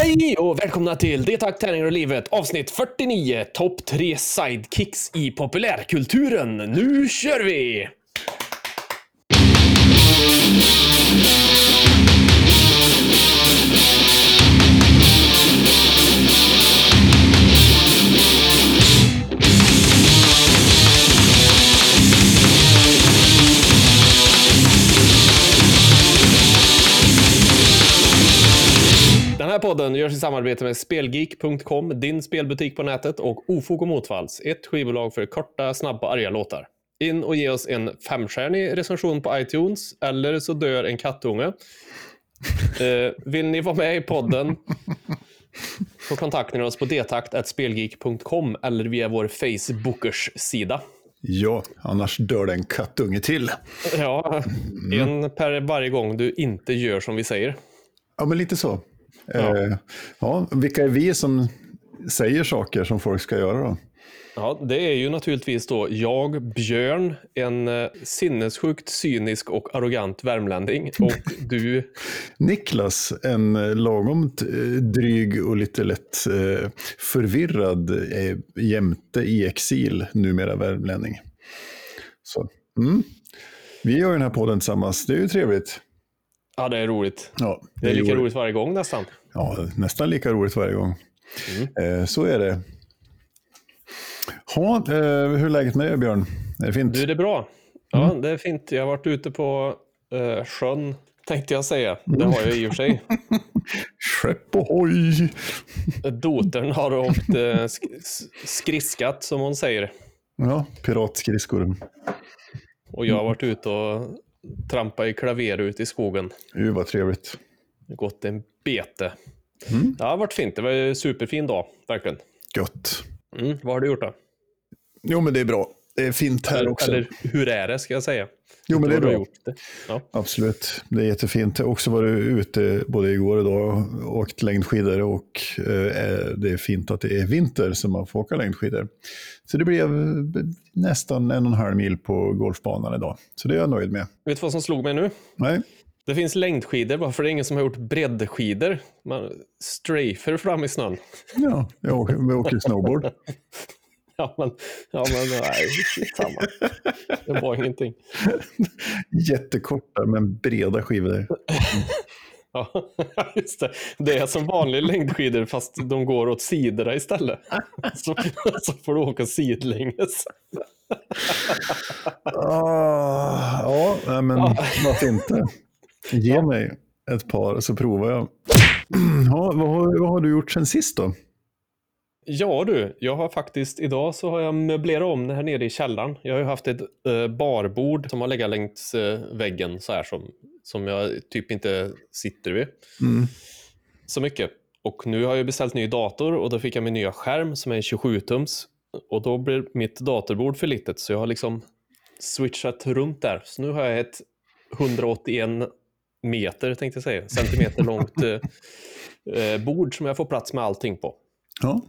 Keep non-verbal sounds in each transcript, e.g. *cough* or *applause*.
Hej och välkomna till Det tack tärningar och livet avsnitt 49 Topp 3 sidekicks i populärkulturen. Nu kör vi! Här podden görs i samarbete med Spelgeek.com, din spelbutik på nätet och Ofog och Motvalls, ett skivbolag för korta, snabba, arga låtar. In och ge oss en femstjärnig recension på iTunes, eller så dör en kattunge. *laughs* Eh, vill ni vara med i podden så kontaktar ni oss på detakt.spelgeek.com eller via vår Facebookers-sida. Ja, annars dör det en kattunge till. Ja, en per varje gång du inte gör som vi säger. Ja, men lite så. Ja. Eh, ja, vilka är vi som säger saker som folk ska göra då? Ja, det är ju naturligtvis då jag, Björn, en eh, sinnessjukt cynisk och arrogant värmlänning. Och *laughs* du, Niklas, en eh, lagom dryg och lite lätt förvirrad jämte i exil, numera värmlänning. Så, mm. Vi gör den här podden tillsammans, det är ju trevligt. ja det är roligt. Ja, Det är lika roligt varje gång nästan. Ja, nästan lika roligt varje gång. Mm. Eh, så är det. Ha, eh, hur är läget med dig Björn? Är det fint? Du, det är bra. Ja, det är fint. Jag har varit ute på eh, sjön, tänkte jag säga. Det har jag i och för sig. *laughs* Skepp ohoj! Dotern har åkt eh, sk- skriskat, som hon säger. Ja, piratskridskor. Och jag har varit ute och trampat i klaver ute i skogen. Gud vad trevligt. Gått en bete. Mm. Det har varit fint. Det var en superfin dag, verkligen. Gött. Mm, vad har du gjort då? Jo men det är bra. Det är fint här Eller, också. eller hur är det, ska jag säga? Jo men det är bra. gjort det. Ja. Absolut. Det är jättefint. Jag har också varit ute både igår och idag och åkt längdskidor och eh, det är fint att det är vinter så man får åka längdskidor. Så det blev eh, nästan en och en halv mil på golfbanan idag. Så det är jag nöjd med. Vet du vad som slog mig nu? Nej, Det finns längdskidor, varför det är ingen som har gjort breddskidor? Man strafer fram i snön. ja, jag åker, jag åker snowboard. *laughs* Ja, men, ja, men nej, skitsamma. Det var ingenting. Jättekorta men breda skivor. *laughs* Ja, just det. Det är som vanliga längdskidor fast de går åt sidorna istället. *laughs* Så, så får du åka sidlänges. Ah, ja, men varför inte? Ge mig ett par så provar jag. *clears throat* Ja, vad, har, vad har du gjort sen sist då? Ja du, jag har faktiskt idag så har jag möblerat om det här nere i källaren. Jag har ju haft ett eh, barbord som har legat längs eh, väggen så här som, som jag typ inte sitter vid Mm. så mycket. Och nu har jag beställt ny dator och då fick jag min nya skärm som är en 27-tums. Och då blir mitt datorbord för litet så jag har liksom switchat runt där. Så nu har jag ett 181 meter, tänkte jag säga, centimeter långt *laughs* eh, eh, bord som jag får plats med allting på. Ja.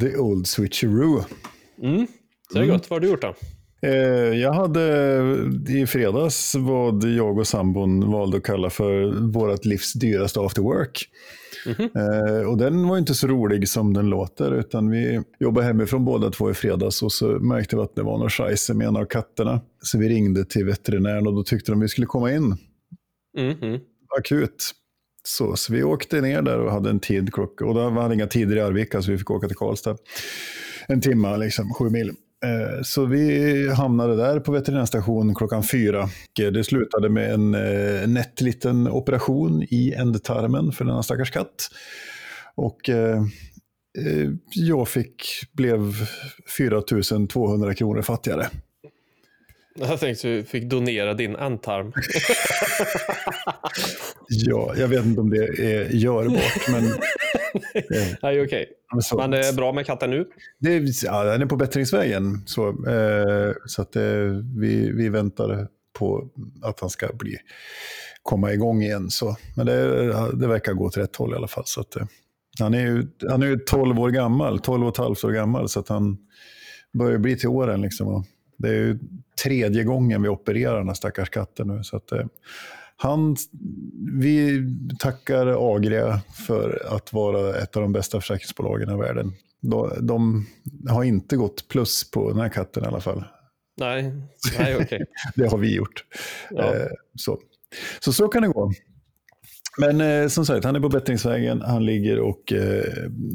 The old switcheroo. Mm. Så det är gott. Vad har du gjort då? Eh, jag hade i fredags vad jag och sambon valde att kalla för vårt livs dyraste after work. Mhm. Eh, och den var inte så rolig som den låter, utan vi jobbade hemifrån båda två i fredags och så märkte vi att det var något scheisse med en av katterna. Så vi ringde till veterinären och då tyckte de vi skulle komma in Mhm. akut. Så, så vi åkte ner där och hade en tid klocka. Och då var det inga tider i Arvika så vi fick åka till Karlstad. En timme, liksom sju mil. Eh, Så vi hamnade där på veterinärstation klockan fyra. Eh, det slutade med en eh, nätt liten operation i ändtarmen för denna stackars katt. Och eh, eh jag fick, blev 4 200 kronor fattigare. Jag tänkte att du fick donera din ändtarm. *laughs* Ja, jag vet inte om det är görbart, men... *laughs* eh, Nej, okej. Men det är bra med katten nu. Det är, ja, den är på bättringsvägen. Så, eh, så att, eh, vi, vi väntar på att han ska bli, komma igång igen. Så. Men det, det verkar gå åt rätt håll i alla fall. Så att, eh, han, är ju, han är ju 12 år gammal, 12 och ett halvt år gammal. Så att han börjar bli till åren. Liksom, det är tredje gången vi opererar den här stackars katten nu. Så att, eh, Han, vi tackar Agria för att vara ett av de bästa försäkringsbolagen i världen. De, de har inte gått plus på den här katten i alla fall. Nej, nej okej. Okay. *laughs* det har vi gjort. Ja. Eh, så. så så kan det gå. Men eh, som sagt, han är på bättringsvägen. Han ligger och eh,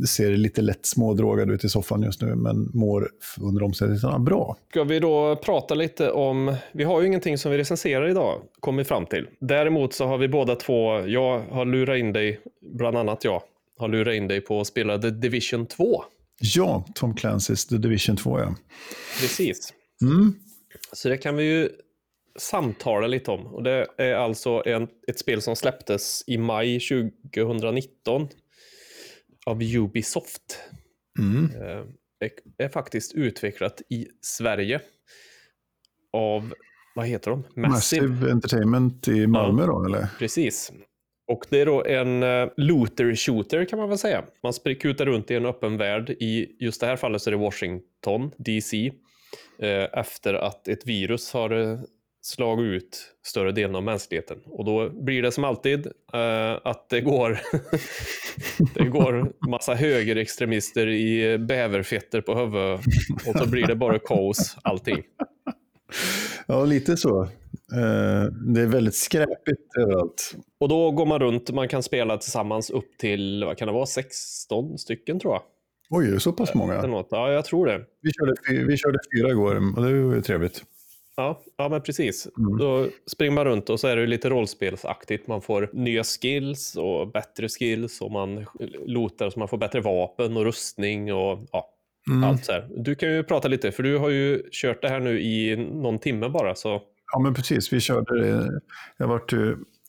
ser lite lätt smådrogad ut i soffan just nu, men mår under omständigheterna bra. Ska vi då prata lite om, vi har ju ingenting som vi recenserar idag, kommer fram till. Däremot så har vi båda två, jag har lurat in dig, bland annat jag, har lurat in dig på att spela The Division 2. Ja, Tom Clancy's The Division 2 ja. Precis. Mm. Så det kan vi ju samtala lite om. Och det är alltså en, ett spel som släpptes i maj 2019 av Ubisoft. Mm. Eh, är, faktiskt utvecklat i Sverige av, vad heter de? Massive, Massive Entertainment i Malmö ja, då eller? Precis. Och det är då en uh, looter shooter kan man väl säga. Man kutar runt i en öppen värld. I just det här fallet så är det Washington DC. Uh, efter att ett virus har slagit ut större delen av mänskligheten. Och då blir det som alltid uh, att det går, *laughs* det går massa högerextremister i bäverfetter på huvudet och så blir det bara kaos allting. Ja, lite så. Uh, det är väldigt skräpigt överallt. Och då går man runt, man kan spela tillsammans upp till, vad kan det vara, 16 stycken tror jag. Oj, är det så pass många? Ja, jag tror det. Vi körde, vi körde fyra igår och det var ju trevligt. Ja, ja men precis. Mm. Då springer man runt och så är det lite rollspelsaktigt. Man får nya skills och bättre skills och man lotar så man får bättre vapen och rustning och ja, mm. allt så här. Du kan ju prata lite, för du har ju kört det här nu i någon timme bara. Så... Ja, men precis. Vi körde det. Jag vart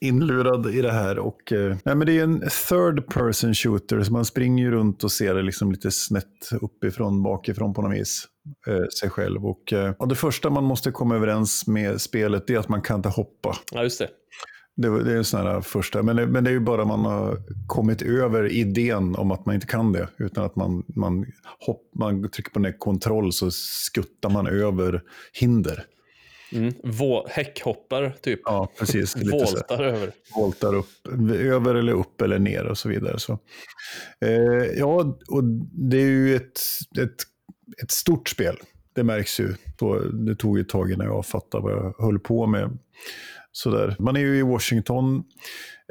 inlurad i det här. Och, eh, men det är en third person shooter, så man springer ju runt och ser det liksom lite snett uppifrån, bakifrån på något vis. Eh, sig själv. Och, eh, och det första man måste komma överens med spelet är att man kan inte hoppa. Ja, just det. Det, det är sån här första, men det, men det är ju bara man har kommit över idén om att man inte kan det. Utan att man, man, hopp, man trycker på den kontroll så skuttar man över hinder. Mm. häckhoppar typ. Ja, precis. Voltar över. Voltar upp, över eller upp eller ner och så vidare. Så. Eh, ja, och det är ju ett, ett, ett stort spel. Det märks ju. På, det tog ett tag innan jag fattade vad jag höll på med. Sådär. Man är ju i Washington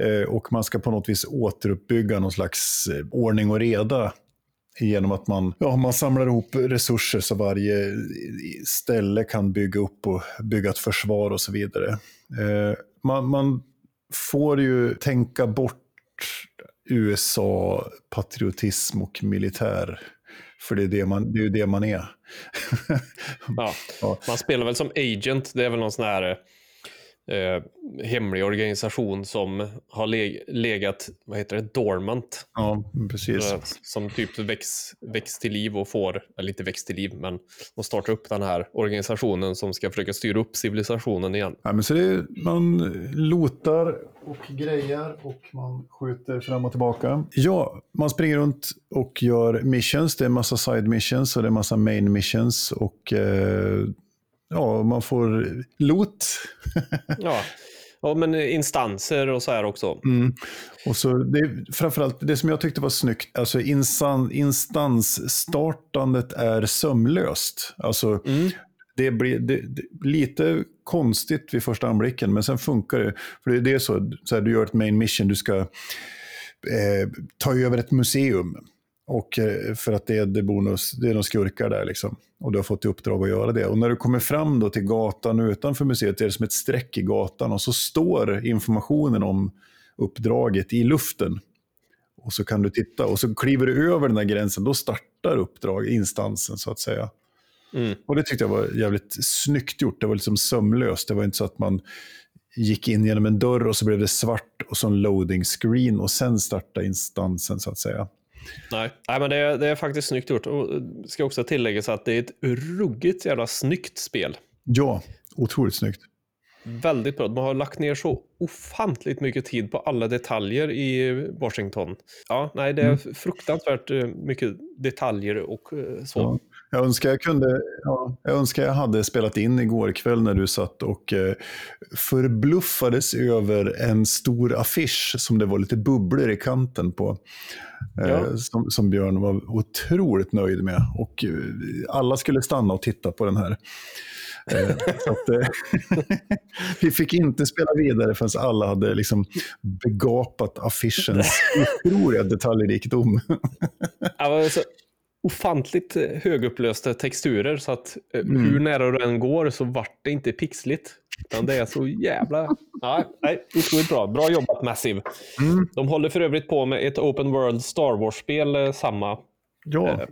eh, och man ska på något vis återuppbygga någon slags eh, ordning och reda genom att man, ja, man samlar ihop resurser så varje ställe kan bygga upp och bygga ett försvar och så vidare. Eh, man, man får ju tänka bort USA-patriotism och militär. För det är, det man, det är ju det man är. *laughs* ja. Man spelar väl som agent, det är väl någon sån här eh, hemlig organisation som har leg legat, vad heter det, dormant. Ja, precis. Eh, som typ väcks, väcks till liv och får, eller inte väcks till liv, men de startar upp den här organisationen som ska försöka styra upp civilisationen igen. Ja, men så det man lotar och grejer och man skjuter fram och tillbaka. Ja, man springer runt och gör missions. Det är massa side missions och det är massa main missions och eh, ja, man får lot. *laughs* ja. ja, men instanser och så här också. Mm. Och så det, framförallt det som jag tyckte var snyggt, alltså instan, instanssstartandet är sömlöst. Alltså, mm. det blir det, det, lite konstigt vid första anblicken, men sen funkar det. För det, det är så, så här, du gör ett main mission, du ska eh, ta över ett museum. Och eh, för att det är, det, bonus, det är några skurkar där liksom. Och du har fått i uppdrag att göra det. Och när du kommer fram då till gatan utanför museet är det som ett streck i gatan och så står informationen om uppdraget i luften. Och så kan du titta och så kliver du över den där gränsen, då startar uppdrag, instansen så att säga. Mm. Och det tyckte jag var jävligt snyggt gjort. Det var liksom sömlöst. Det var inte så att man gick in genom en dörr och så blev det svart och så en loading screen och sen startade instansen så att säga. Nej, Nej men det är, det är faktiskt snyggt gjort. Och ska också tilläggas att det är ett ruggigt jävla snyggt spel. Ja, otroligt snyggt. Väldigt bra. De har lagt ner så ofantligt mycket tid på alla detaljer i Washington. Ja, nej, det är mm. fruktansvärt eh, mycket detaljer och eh, så. Ja. Jag önskar jag, kunde, ja, jag önskar jag hade spelat in igår kväll när du satt och eh, förbluffades över en stor affisch som det var lite bubblor i kanten på. Eh, Ja. som, som Björn var otroligt nöjd med. Och eh, alla skulle stanna och titta på den här. Eh, att, eh, *laughs* vi fick inte spela vidare förrän alla hade liksom begapat affischens *laughs* otroliga detaljrikedom. Ofantligt eh, högupplösta texturer så att eh, Mm. hur nära du än går så vart det inte pixligt. Utan det är så jävla... *laughs* Ja, nej, otroligt bra. Bra jobbat Massive. Mm. De håller för övrigt på med ett Open World Star Wars-spel, eh, samma Ja.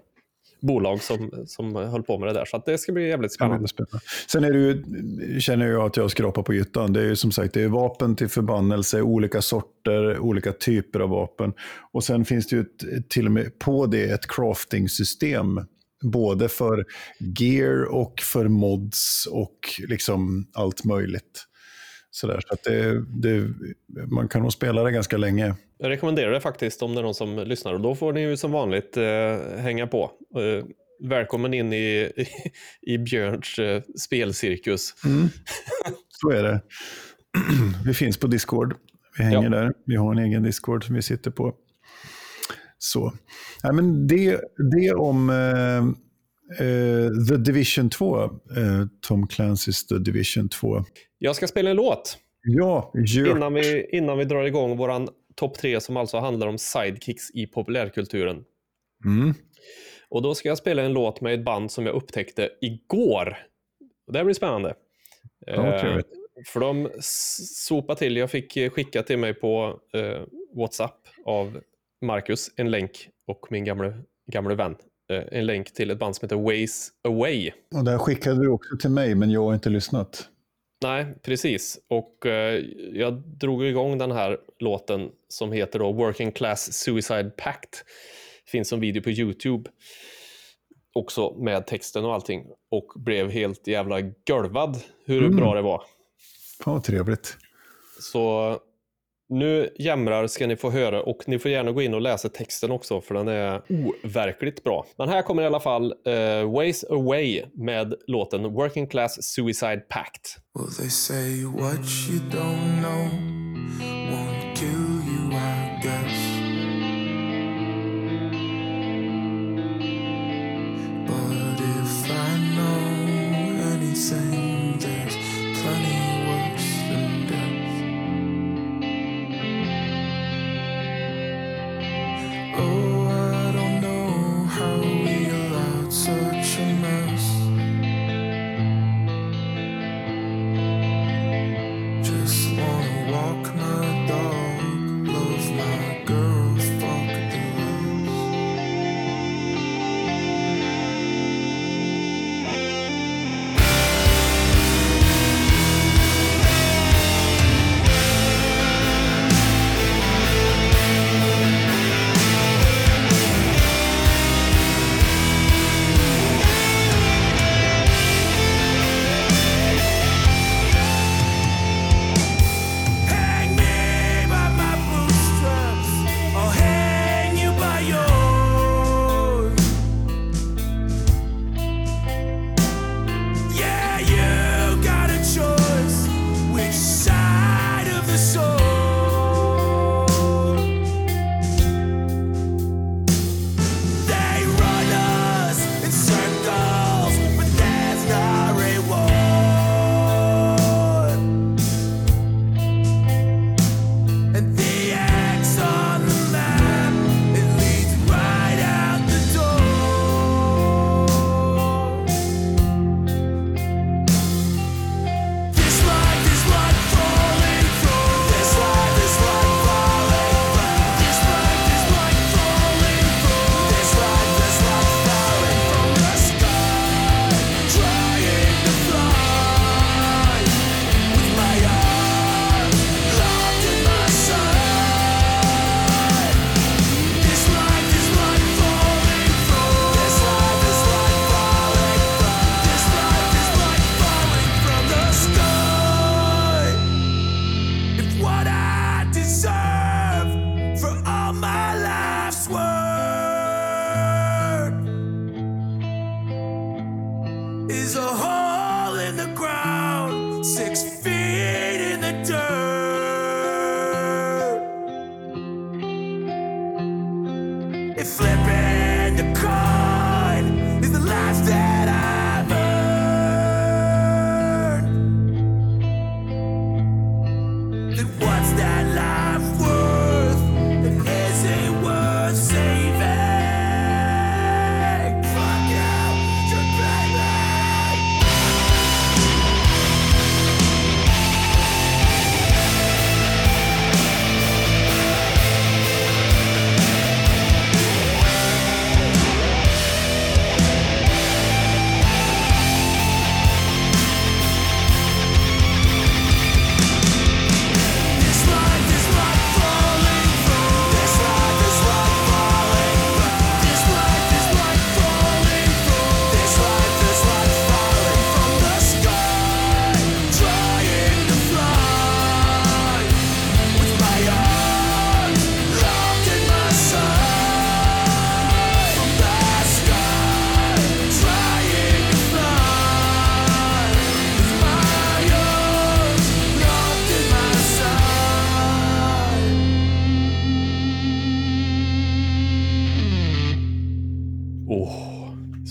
Bolag som, som höll på med det där. Så det ska bli jävligt spännande. spännande. Sen är det ju, känner jag att jag skrapar på ytan. Det är ju som sagt det är vapen till förbannelse, olika sorter, olika typer av vapen. Och sen finns det ju ett, till och med på det ett crafting-system. Både för gear och för mods och liksom allt möjligt. Sådär, så att det, det, man kan nog spela det ganska länge. Jag rekommenderar det faktiskt om det är någon som lyssnar. Och då får ni ju som vanligt eh, hänga på. Eh, välkommen in i, *laughs* i, i Björns eh, spelcirkus. *laughs* Så är det. *clears throat* Vi finns på Discord. Vi hänger Ja. där. Vi har en egen Discord som vi sitter på. Så. Nej, men det, det om eh, eh, The Division 2. Eh, Tom Clancy's The Division 2. Jag ska spela en låt Ja, gör. innan vi, innan vi drar igång våran topp tre som alltså handlar om sidekicks i populärkulturen. Mm. Och då ska jag spela en låt med ett band som jag upptäckte igår. Det här blir spännande. Ja, trevligt. för de sopade till, jag fick eh, skicka till mig på eh, WhatsApp av Marcus en länk och min gamle, gamle vän. Eh, en länk till ett band som heter Ways Away. Och där skickade du också till mig, men jag har inte lyssnat. Nej, precis. Och eh, jag drog igång den här låten som heter då Working Class Suicide Pact. Finns som video på YouTube. Också med texten och allting. Och blev helt jävla golvad hur Mm. bra det var. Fan vad trevligt. Så nu jämrar ska ni få höra och ni får gärna gå in och läsa texten också för den är overkligt bra. Men här kommer i alla fall uh, Ways Away med låten Working Class Suicide Pact. Well, they say what you don't know won't kill you, I guess. But if I know anything,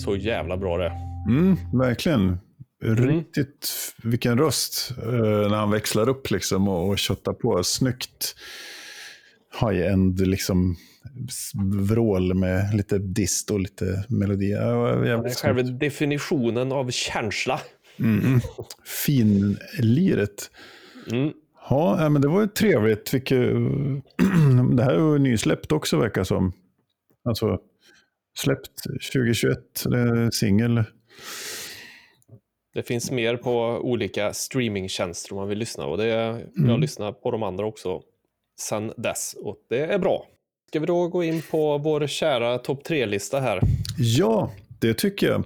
så jävla bra det. Mm, verkligen. Riktigt, vilken röst eh, när han växlar upp liksom och, och köttar på. Snyggt high-end liksom vrål med lite dist och lite melodi. Jävligt själva snyggt. definitionen av känsla. Finliret. Mm. Ja, men det var ju trevligt. Vilket, *clears throat* det här är ju nysläppt också verkar som. Alltså, släppt 2021, det är singel. Det finns mer på olika streamingtjänster om man vill lyssna och det, jag Mm. har lyssnat på de andra också sen dess och det är bra. Ska vi då gå in på vår kära topp tre-lista här? Ja, det tycker jag.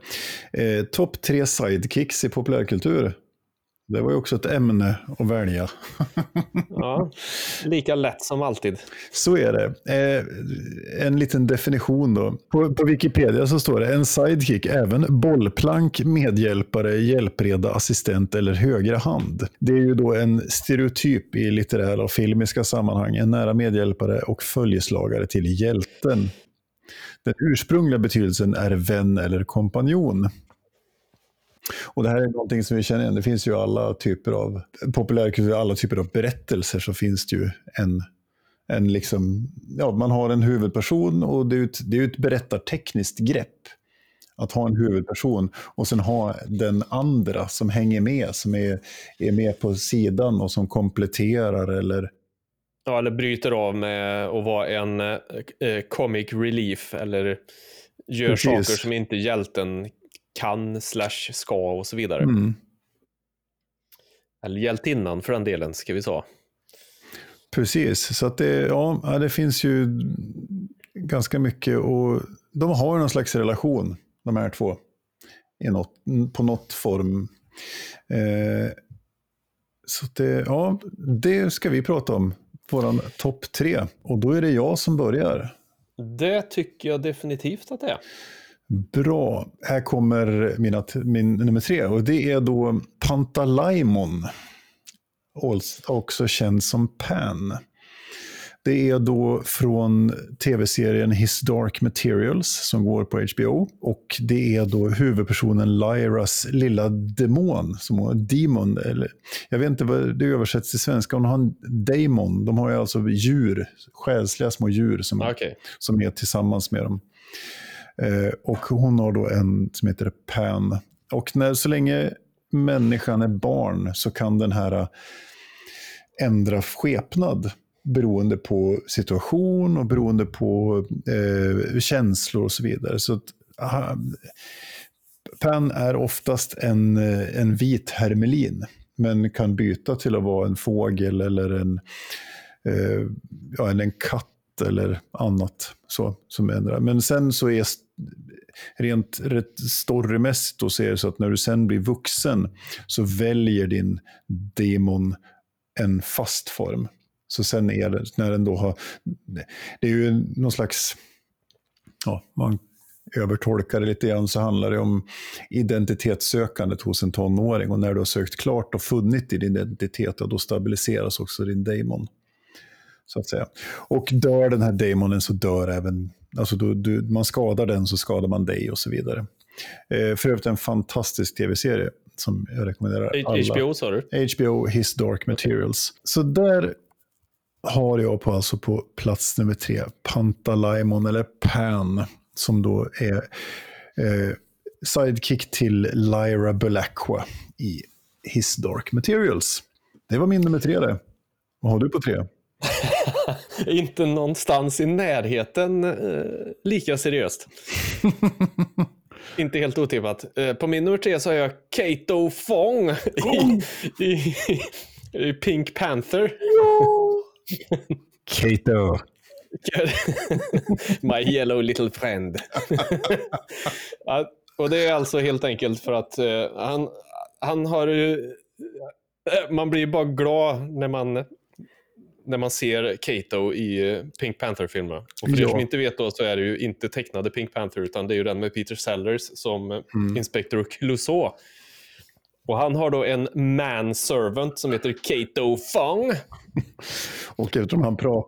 Eh, Topp tre sidekicks i populärkultur. Det var ju också ett ämne att välja. Ja, lika lätt som alltid. Så är det. Eh, en liten definition då. På, på Wikipedia så står det en sidekick, även bollplank, medhjälpare, hjälpreda, assistent eller högra hand. Det är ju då en stereotyp i litterära och filmiska sammanhang, en nära medhjälpare och följeslagare till hjälten. Den ursprungliga betydelsen är vän eller kompanjon. Och det här är någonting som vi känner igen. Det finns ju alla typer av populärkultur, alla typer av berättelser så finns det ju en en liksom, ja, man har en huvudperson och det är ett, det är ett berättartekniskt grepp. Att ha en huvudperson och sen ha den andra som hänger med, som är, är med på sidan och som kompletterar eller Ja, eller bryter av med att vara en eh, eh, comic relief eller gör Precis. saker som inte hjälten kan slash ska och så vidare. mm, Eller hjältinnan för den delen, ska vi säga. Precis, så att det, ja, det finns ju ganska mycket och de har någon slags relation, de här två, i något, på något form. Eh, så det, ja, det ska vi prata om, våran topp tre. Och då är det jag som börjar. Det tycker jag definitivt att det är. Bra, här kommer mina, min nummer tre och det är då Pantalaimon. Också känd som Pan. Det är då från tv-serien His Dark Materials som går på HBO. Och det är då huvudpersonen Lyras lilla demon. Som demon, eller, jag vet inte vad det översätts till svenska. Hon har en daemon. De har ju alltså djur, själsliga små djur som, Okej. som är tillsammans med dem. Eh, och hon har då en som heter Pan. Och när, så länge människan är barn så kan den här eh, ändra skepnad beroende på situation och beroende på eh, känslor och så vidare. Så att, aha, Pan är oftast en, eh, en vit hermelin, men kan byta till att vara en fågel eller en, eh, ja, eller en katt eller annat så, som ändrar. Men sen så är rent rätt storymässigt då så är det så att när du sen blir vuxen så väljer din demon en fast form. Så sen är det, när den då har, det är ju någon slags, ja, man övertolkar det lite grann så handlar det om identitetssökandet hos en tonåring och när du har sökt klart och funnit din identitet, då stabiliseras också din demon. Så att säga. Och dör den här demonen så dör även Alltså du, du, man skadar den så skadar man dig och så vidare. Eh, för övrigt en fantastisk tv-serie som jag rekommenderar alla. HBO sa du? HBO His Dark Materials. Så där har jag på, alltså på plats nummer tre Pantalaimon, eller Pan, som då är eh, sidekick till Lyra Belacqua i His Dark Materials. Det var min nummer tre det. Vad har du på tre? *laughs* Inte någonstans i närheten eh, lika seriöst. *laughs* Inte helt otippat. Eh, på min nummer tre så har jag Kato Fong i, i, i Pink Panther. *laughs* Kato. My yellow little friend. och det är alltså helt enkelt för att eh, han, han har ju... eh, man blir bara glad när man, när man ser Kato i eh, Pink Panther-filmerna. Och för er Ja. som inte vet då så är det ju inte tecknade Pink Panther utan det är ju den med Peter Sellers som eh, Inspector Clouseau. Och han har då en manservant som heter Kato Fong. *laughs* Och eftersom han, pra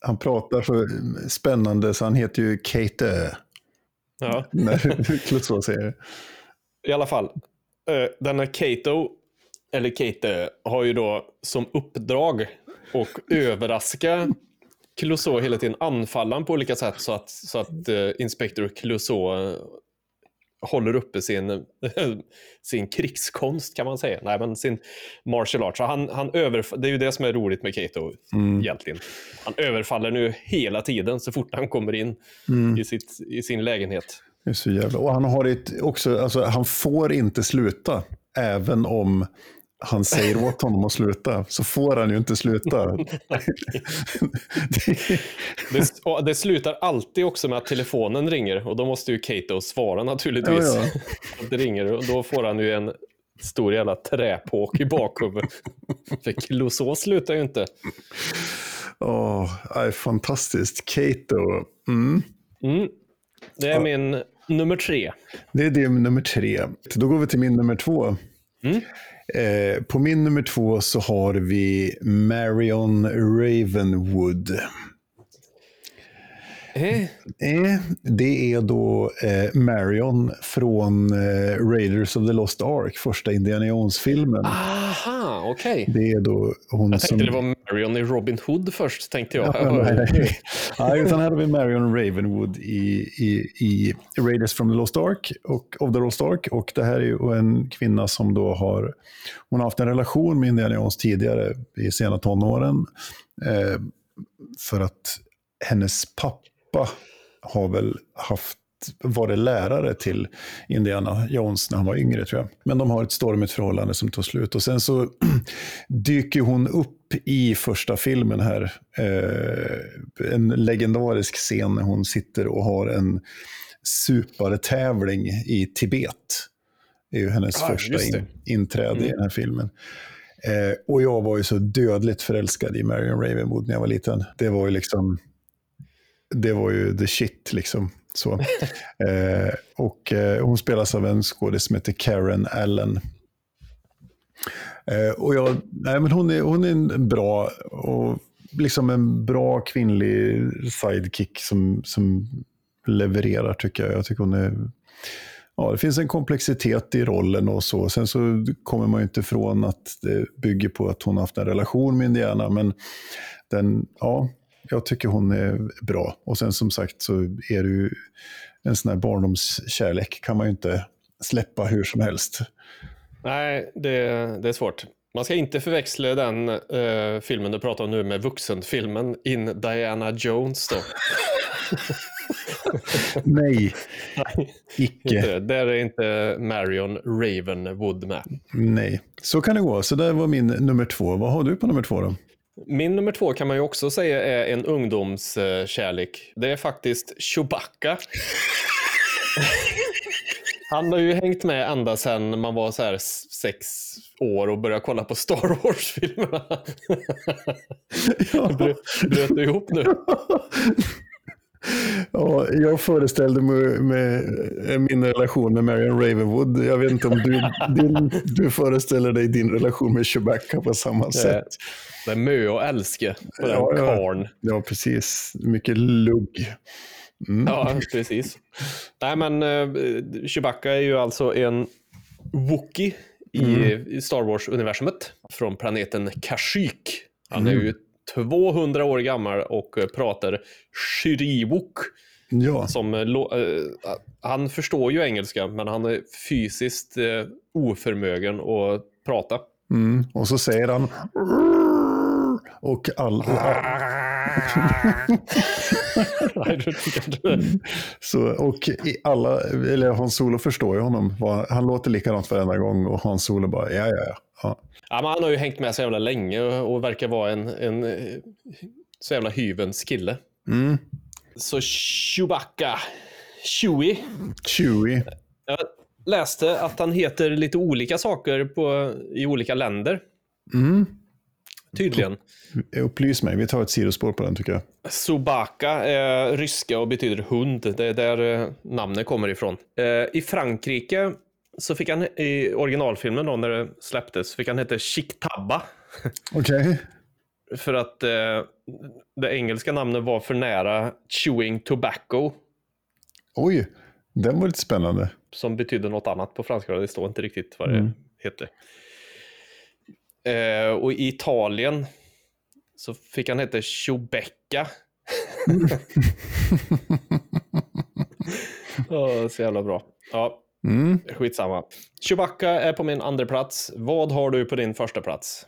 han pratar så spännande så han heter ju Kate. Ja. *laughs* När *laughs* Clouseau säger det. I alla fall, eh, denna Kato, eller Kate, har ju då som uppdrag att överraska Clouseau hela tiden, anfalla på olika sätt så att, så att eh, Inspector Clouseau eh, håller uppe sin, *laughs* sin krigskonst kan man säga. Nej, men sin martial arts. Så han, han överf- det är ju det som är roligt med Kato egentligen. Han överfaller nu hela tiden så fort han kommer in i, sitt, i sin lägenhet. Det är så jävla... Och han har ett, också, alltså, han får inte sluta, även om han säger åt honom att sluta, så får han ju inte sluta. *laughs* *laughs* det, Det, slutar alltid också med att telefonen ringer och då måste ju Kato svara naturligtvis. Ja, *laughs* Att det ringer och då får han ju en stor jävla träpåk i bakhuvudet. För Clouseau slutar ju inte. åh, är fantastiskt. Kato. Mm. Mm. Det är min nummer tre. Det är det med nummer tre. Då går vi till min nummer två. Mm. Eh, på min nummer två så har vi Marion Ravenwood. Eh, Eh, det är då eh, Marion från Raiders of the Lost Ark, första Indiana Jones-filmen. aha, okej. Det är då hon Jag som... tänkte det var Marion i Robin Hood först, tänkte jag. Ja, nej, nej, utan här har vi Marion Ravenwood i, i, i Raiders from the Lost Ark och of the Lost Ark. Och det här är en kvinna som då har, hon har haft en relation med Indiana Jones tidigare i sena tonåren. Eh, för att hennes pappa har väl haft varit lärare till Indiana Jones när han var yngre tror jag. Men de har ett stormigt förhållande som tar slut. Och sen så *clears throat* dyker hon upp i första filmen här. Eh, en legendarisk scen när hon sitter och har en supertävling i Tibet. Det är ju hennes Ah, första det. in, inträde i Mm. den här filmen. Eh, och jag var ju så dödligt förälskad i Marion Ravenwood när jag var liten. Det var ju liksom, det var ju the shit liksom. Så. Eh, och eh, hon spelas av en skådespelare som heter Karen Allen. Eh, och jag, nej, men hon, är, hon är en bra, och liksom en bra kvinnlig sidekick som, som levererar tycker jag. Jag tycker hon är Ja, det finns en komplexitet i rollen och så. Sen så kommer man ju inte ifrån att det bygger på att hon har haft en relation med Indiana. Men den, ja, jag tycker hon är bra. Och sen som sagt så är det ju en sån här barndomskärlek kan man ju inte släppa hur som helst. Nej, det, det är svårt. Man ska inte förväxla den eh, filmen du pratar om nu med vuxenfilmen In Diana Jones. Då. *laughs* Nej, icke. Där är inte Marion Ravenwood med. Nej, så kan det gå. Så där var min nummer två. Vad har du på nummer två då? Min nummer två kan man ju också säga är en ungdomskärlek. Det är faktiskt Chewbacca. *laughs* Han har ju hängt med ända sedan man var så här sex år och började kolla på Star Wars-filmerna. *laughs* Brö- Bröt du ihop nu? *laughs* Ja, jag föreställde mig med min relation med Marion Ravenwood. Jag vet inte om du, din, du föreställer dig din relation med Chewbacca på samma sätt. Det är mö och älske på den Ja, ja. karln. Ja, precis. Mycket lugg. Ja, precis. Nej, men uh, Chewbacca är ju alltså en Wookie i, i Star Wars-universumet från planeten Kashyyyk. Han är ju 200 år gammal och eh, pratar Shiriwok. Ja, Som, eh, eh, han förstår ju engelska, men han är fysiskt eh, oförmögen att prata. mm. och så säger han och all, *laughs* Nej, det tycker jag inte. så, och alla, eller Hans Solo förstår ju honom. Han låter likadant varenda gång och Hans Solo bara ja, ja, ja. Ja. Ja, men han har ju hängt med så jävla länge och, verkar vara en, en eh, så jävla hyvens kille. Mm. Så Chewbacca, Chewie. Chewie. Jag läste att han heter lite olika saker på, i olika länder. Mm. Tydligen. Upplys mig, vi tar ett sidospår på den tycker jag. Subaka är ryska och betyder hund. Det är där eh, namnet kommer ifrån. Eh, I Frankrike så fick han i originalfilmen då när det släpptes fick han heta Chiktaba. Okej. *laughs* För att eh, det engelska namnet var för nära chewing tobacco. Oj, den var lite spännande. Som betyder något annat på franska. Det står inte riktigt vad det Mm. heter. Eh, och i Italien så fick han heta Chewbacca. *laughs* *laughs* oh, så jävla bra. Ja, Mm. skitsamma. Chewbacca är på min andra plats. Vad har du på din första plats?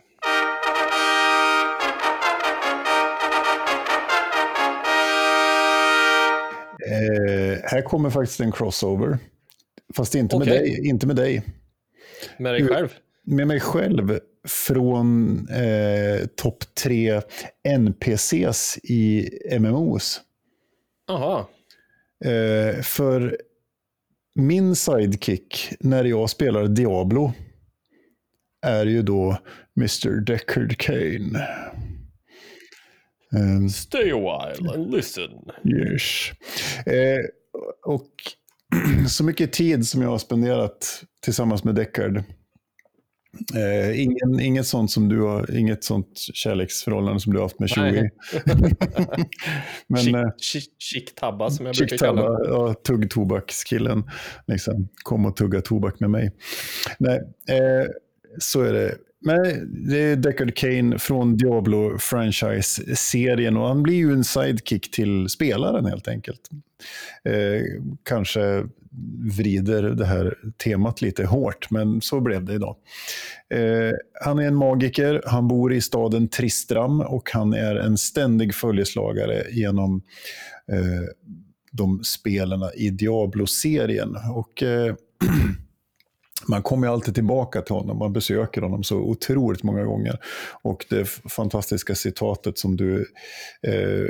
Eh, här kommer faktiskt en crossover. Fast inte med Okej. dig. Inte med dig. Med dig själv? Med mig själv från eh, topp tre NPCs i MMOs. Jaha. Eh, för min sidekick när jag spelar Diablo är ju då Mr. Deckard Kane. Eh, Stay a while and listen. Yes. Eh, och *clears throat* så mycket tid som jag har spenderat tillsammans med Deckard. Eh, ingen, inget sånt som du har, inget sånt kärleksförhållande som du har haft med Chewie. *laughs* Men eh, Chick-tabba som jag brukar kalla det. ja, tuggtobakskillen, liksom, kom och tugga tobak med mig. Nej, eh, så är det. Men det är Deckard Kane från Diablo-franchise-serien och han blir ju en sidekick till spelaren helt enkelt. Eh, kanske vrider det här temat lite hårt, men så blev det idag. Eh, han är en magiker, han bor i staden Tristram och han är en ständig följeslagare genom eh, de spelarna i Diablo-serien. Och eh, *clears throat* man kommer ju alltid tillbaka till honom, man besöker honom så otroligt många gånger. Och det fantastiska citatet som du eh,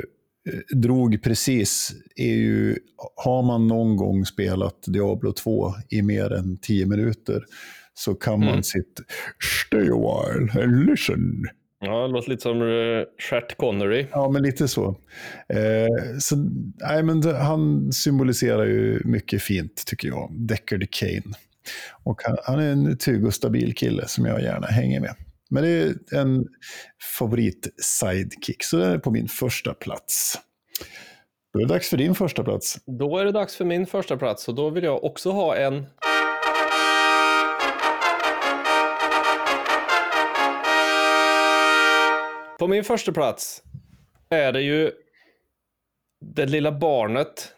drog precis är ju, har man någon gång spelat Diablo 2 i mer än 10 minuter så kan man Mm. sitt stay a while and listen. Ja, det låter lite som uh, Chat Connery. Ja, men lite så. Eh, så nej, men han symboliserar ju mycket fint, tycker jag. Deckard Kane. Och han, han är en trygg och stabil kille som jag gärna hänger med. Men det är en favorit-sidekick, så den är på min första plats. Då är det dags för din första plats. Då är det dags för min första plats och då vill jag också ha en... På min första plats är det ju det lilla barnet.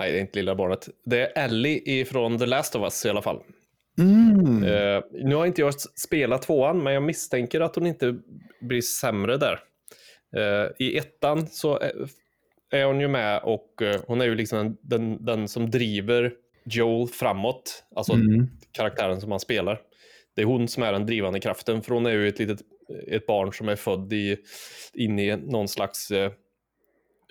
Nej, det är inte lilla barnet. Det är Ellie ifrån The Last of Us i alla fall. Mm. Eh, nu har inte jag spelat tvåan, men jag misstänker att hon inte blir sämre där. Eh, I ettan så är, hon ju med och eh, hon är ju liksom den, den, som driver Joel framåt. Alltså Mm. karaktären som han spelar. Det är hon som är den drivande kraften, för hon är ju ett litet ett barn som är född i, in i någon slags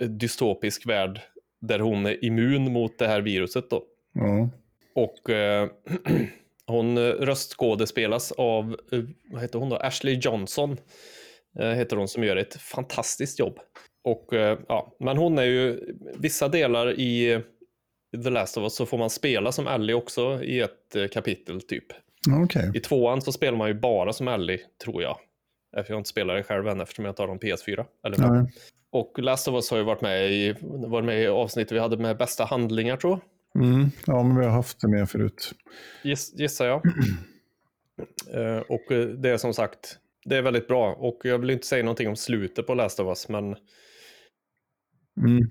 dystopisk värld där hon är immun mot det här viruset då. Ja. Och *clears throat* hon eh, röstskådespelas av, eh, vad heter hon då? Ashley Johnson. Eh, heter hon som gör ett fantastiskt jobb. Och ja, men hon är ju, vissa delar i The Last of Us så får man spela som Ellie också i ett kapitel typ. Okej. I tvåan så spelar man ju bara som Ellie, tror jag. För Jag inte spelat det själv än eftersom jag inte har någon PS4. Eller Nej. Och Last of Us har ju varit med i, varit med i avsnittet vi hade med bästa handlingar tror jag. Mm. Ja, men vi har haft det med förut. Giss, gissar jag. *clears throat* Eh, och eh, det är som sagt, det är väldigt bra. Och jag vill inte säga någonting om slutet på Last of Us, men Mm.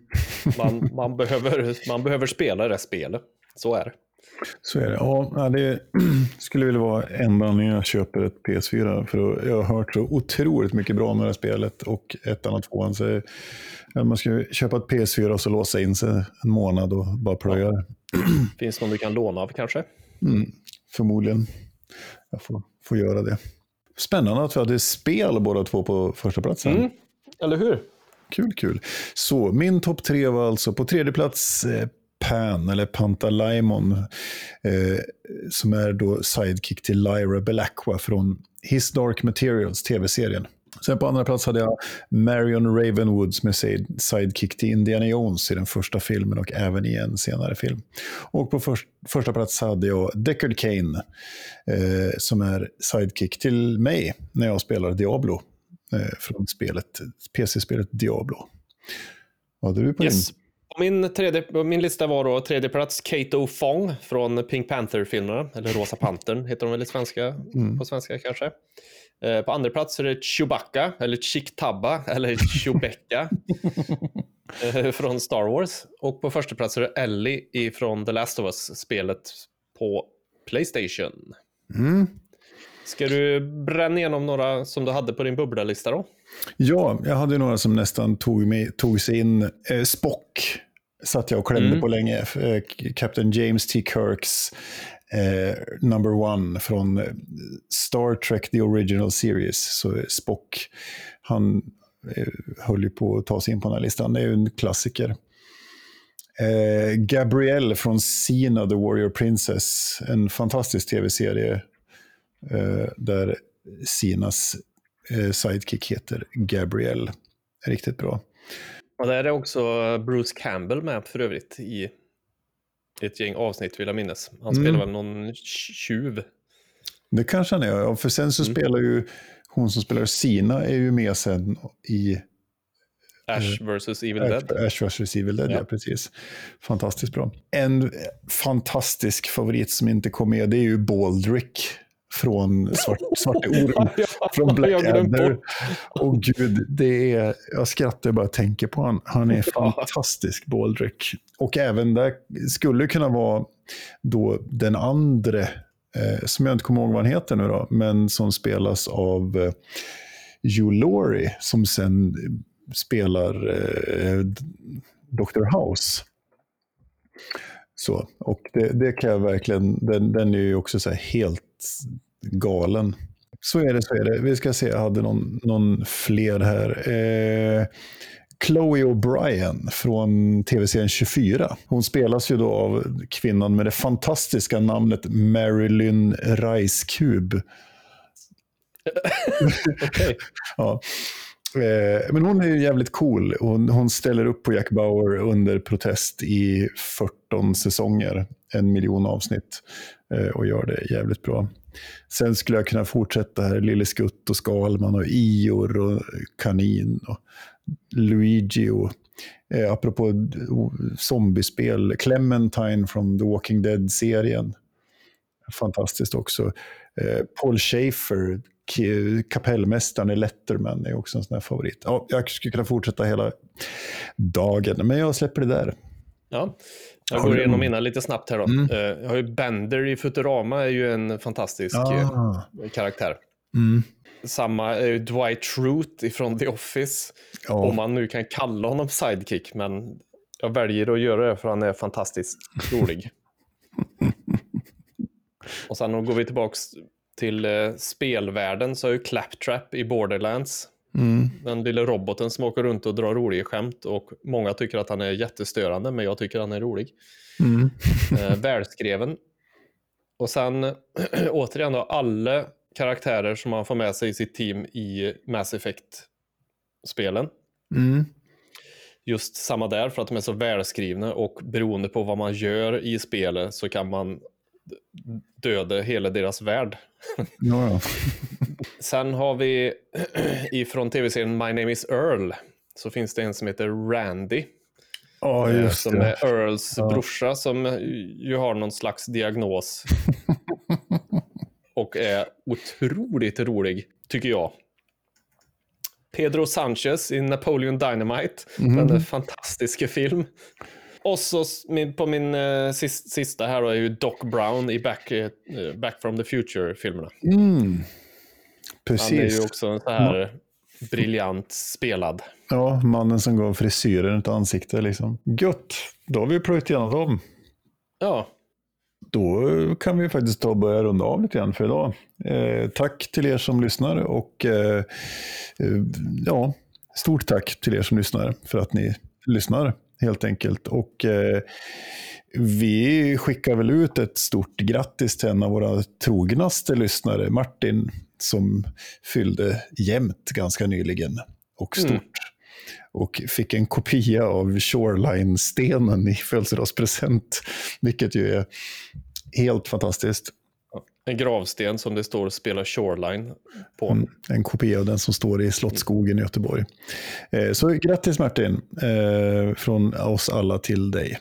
man, man, *laughs* behöver, man behöver spela det spelet. Så är det. Så är det. Ja, det *clears throat* skulle vilja vara enda anledningen jag köper ett PS4. För jag har hört så otroligt mycket bra om det här spelet och ettan och tvåan. Så ja, man ska köpa ett PS4 och så låsa in sig en månad och bara plöja det. *clears throat* Finns det någon du kan låna av kanske? Mm, förmodligen. Jag får, får göra det. Spännande att vi hade spel båda två på första platsen. Mm. Eller hur? Kul, kul. Så min topp tre var alltså på tredje plats eh, Pan, eller Pantalaimon, eh, som är då sidekick till Lyra Belacqua från His Dark Materials, tv-serien. Sen på andra plats hade jag Marion Ravenwood som är sidekick till Indiana Jones i den första filmen och även i en senare film. Och på för, första plats hade jag Deckard Kane eh, som är sidekick till mig när jag spelar Diablo eh, från spelet, PC-spelet Diablo. Vad hade du på Yes. På min, tredje, min lista var då tredje plats Kato Fong från Pink Panther-filmerna, eller Rosa Pantern heter de väl svenska, på svenska kanske. Eh, på andra plats är det Chewbacca, eller Chick-Tabba, *laughs* eller Chewbecca eh, från Star Wars. Och på första plats är det Ellie ifrån The Last of Us-spelet på Playstation. Mm. Ska du bränna igenom några som du hade på din bubblalista då? Ja, jag hade några som nästan tog, mig, tog sig in. Eh, Spock satt jag och klämde Mm. på länge. Eh, Captain James T. Kirks eh, number one från eh, Star Trek The Original Series. Så Spock, han eh, höll ju på att ta sig in på den här listan. Det är ju en klassiker. Eh, Gabrielle från Sina, The Warrior Princess. En fantastisk tv-serie där Sinas eh, sidekick heter Gabrielle. Riktigt bra. Och där är också Bruce Campbell med för övrigt i ett gäng avsnitt vill jag minnas. Han Mm. spelar väl någon tjuv. Det kanske han är, för sen så spelar ju hon som spelar Sina är ju med sen i Ash vs Evil Dead. Ash vs Evil Dead. Ja. Ja. precis. Fantastiskt bra. En eh, fantastisk favorit som inte kom med det är ju Baldrick från Svart, Svarte Orm. *laughs* från jag Black glömt Adder. bort. Och gud, det är, jag skrattar bara tänker på han. Han är fantastisk, Baldrick. Och även där skulle kunna vara då den andra, eh, som jag inte kommer ihåg vad han heter nu då, men som spelas av eh, Hugh Laurie, som sen spelar eh, Dr. House. Så, och det, det kan jag verkligen, den, den är ju också helt galen. Så är det, så är det. Vi ska se, jag hade någon, någon fler här. Eh, Chloe O'Brien från tv-serien 24. Hon spelas ju då av kvinnan med det fantastiska namnet Marilyn Rice-Cube. *laughs* Okej. Ja. Eh, Men hon är ju jävligt cool. Hon, hon ställer upp på Jack Bauer under protest i 14 säsonger, en miljon avsnitt eh, och gör det jävligt bra. Sen skulle jag kunna fortsätta här, Lille Skutt och Skalman och Ior och Kanin och Luigi och eh, apropå zombiespel, Clementine från The Walking Dead-serien. Fantastiskt också. Eh, Paul Schaefer, kapellmästaren i Letterman är också en sån här favorit. Ja, jag skulle kunna fortsätta hela dagen, men jag släpper det där. Ja. Jag går igenom mina lite snabbt här då. Mm. Eh, Jag har ju Bender i Futurama är ju en fantastisk eh, Ah. karaktär. Mm. Samma är ju Dwight Schrute ifrån The Office. Ja. Om man nu kan kalla honom sidekick, men jag väljer att göra det för han är fantastiskt rolig. *laughs* Och sen går vi tillbaks till eh, spelvärlden så är ju Claptrap i Borderlands. Mm. Den lilla roboten som åker runt och drar roliga skämt och många tycker att han är jättestörande, men jag tycker han är rolig. Mm. *laughs* Eh, välskriven. Och sen *clears throat* återigen då, alla karaktärer som man får med sig i sitt team i Mass Effect-spelen. Mm. Just samma där, för att de är så välskrivna och beroende på vad man gör i spelet så kan man döda hela deras värld. Ja, ja. Sen har vi *clears throat* ifrån tv-serien My Name Is Earl så finns det en som heter Randy. Eh, just som det. är Earls Ja. brorsa som ju har någon slags diagnos. *laughs* och är otroligt rolig, tycker jag. Pedro Sanchez i Napoleon Dynamite. Mhm. Den fantastiska film. Och så min, på min eh, sis, sista här då är ju Doc Brown i Back, eh, Back from the Future-filmerna. Mm. Han är ju Precis. också en så här briljant spelad. Ja, mannen som gav frisyren ett ansikte liksom. Gött, då har vi plöjt igenom dem. Ja, Då kan vi faktiskt ta och börja runda av lite grann för idag. Eh, tack till er som lyssnar och eh, eh, ja, stort tack till er som lyssnar för att ni lyssnar helt enkelt. Och eh, vi skickar väl ut ett stort grattis till en av våra trognaste lyssnare, Martin, som fyllde jämnt ganska nyligen och stort. Mm. Och fick en kopia av Shoreline-stenen i födelsedagspresent, vilket ju är helt fantastiskt. En gravsten som det står spela Shoreline på. Mm, En kopia av den som står i Slottsskogen i Göteborg. Eh, Så grattis Martin, eh, från oss alla till dig.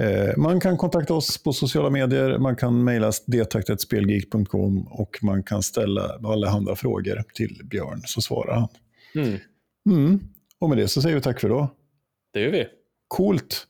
Eh, Man kan kontakta oss på sociala medier, man kan mejla detaktetspelgeek.com och man kan ställa allehanda frågor till Björn så svarar han. Mm, Mm. Och med det så säger vi tack för idag. det gör vi. Coolt!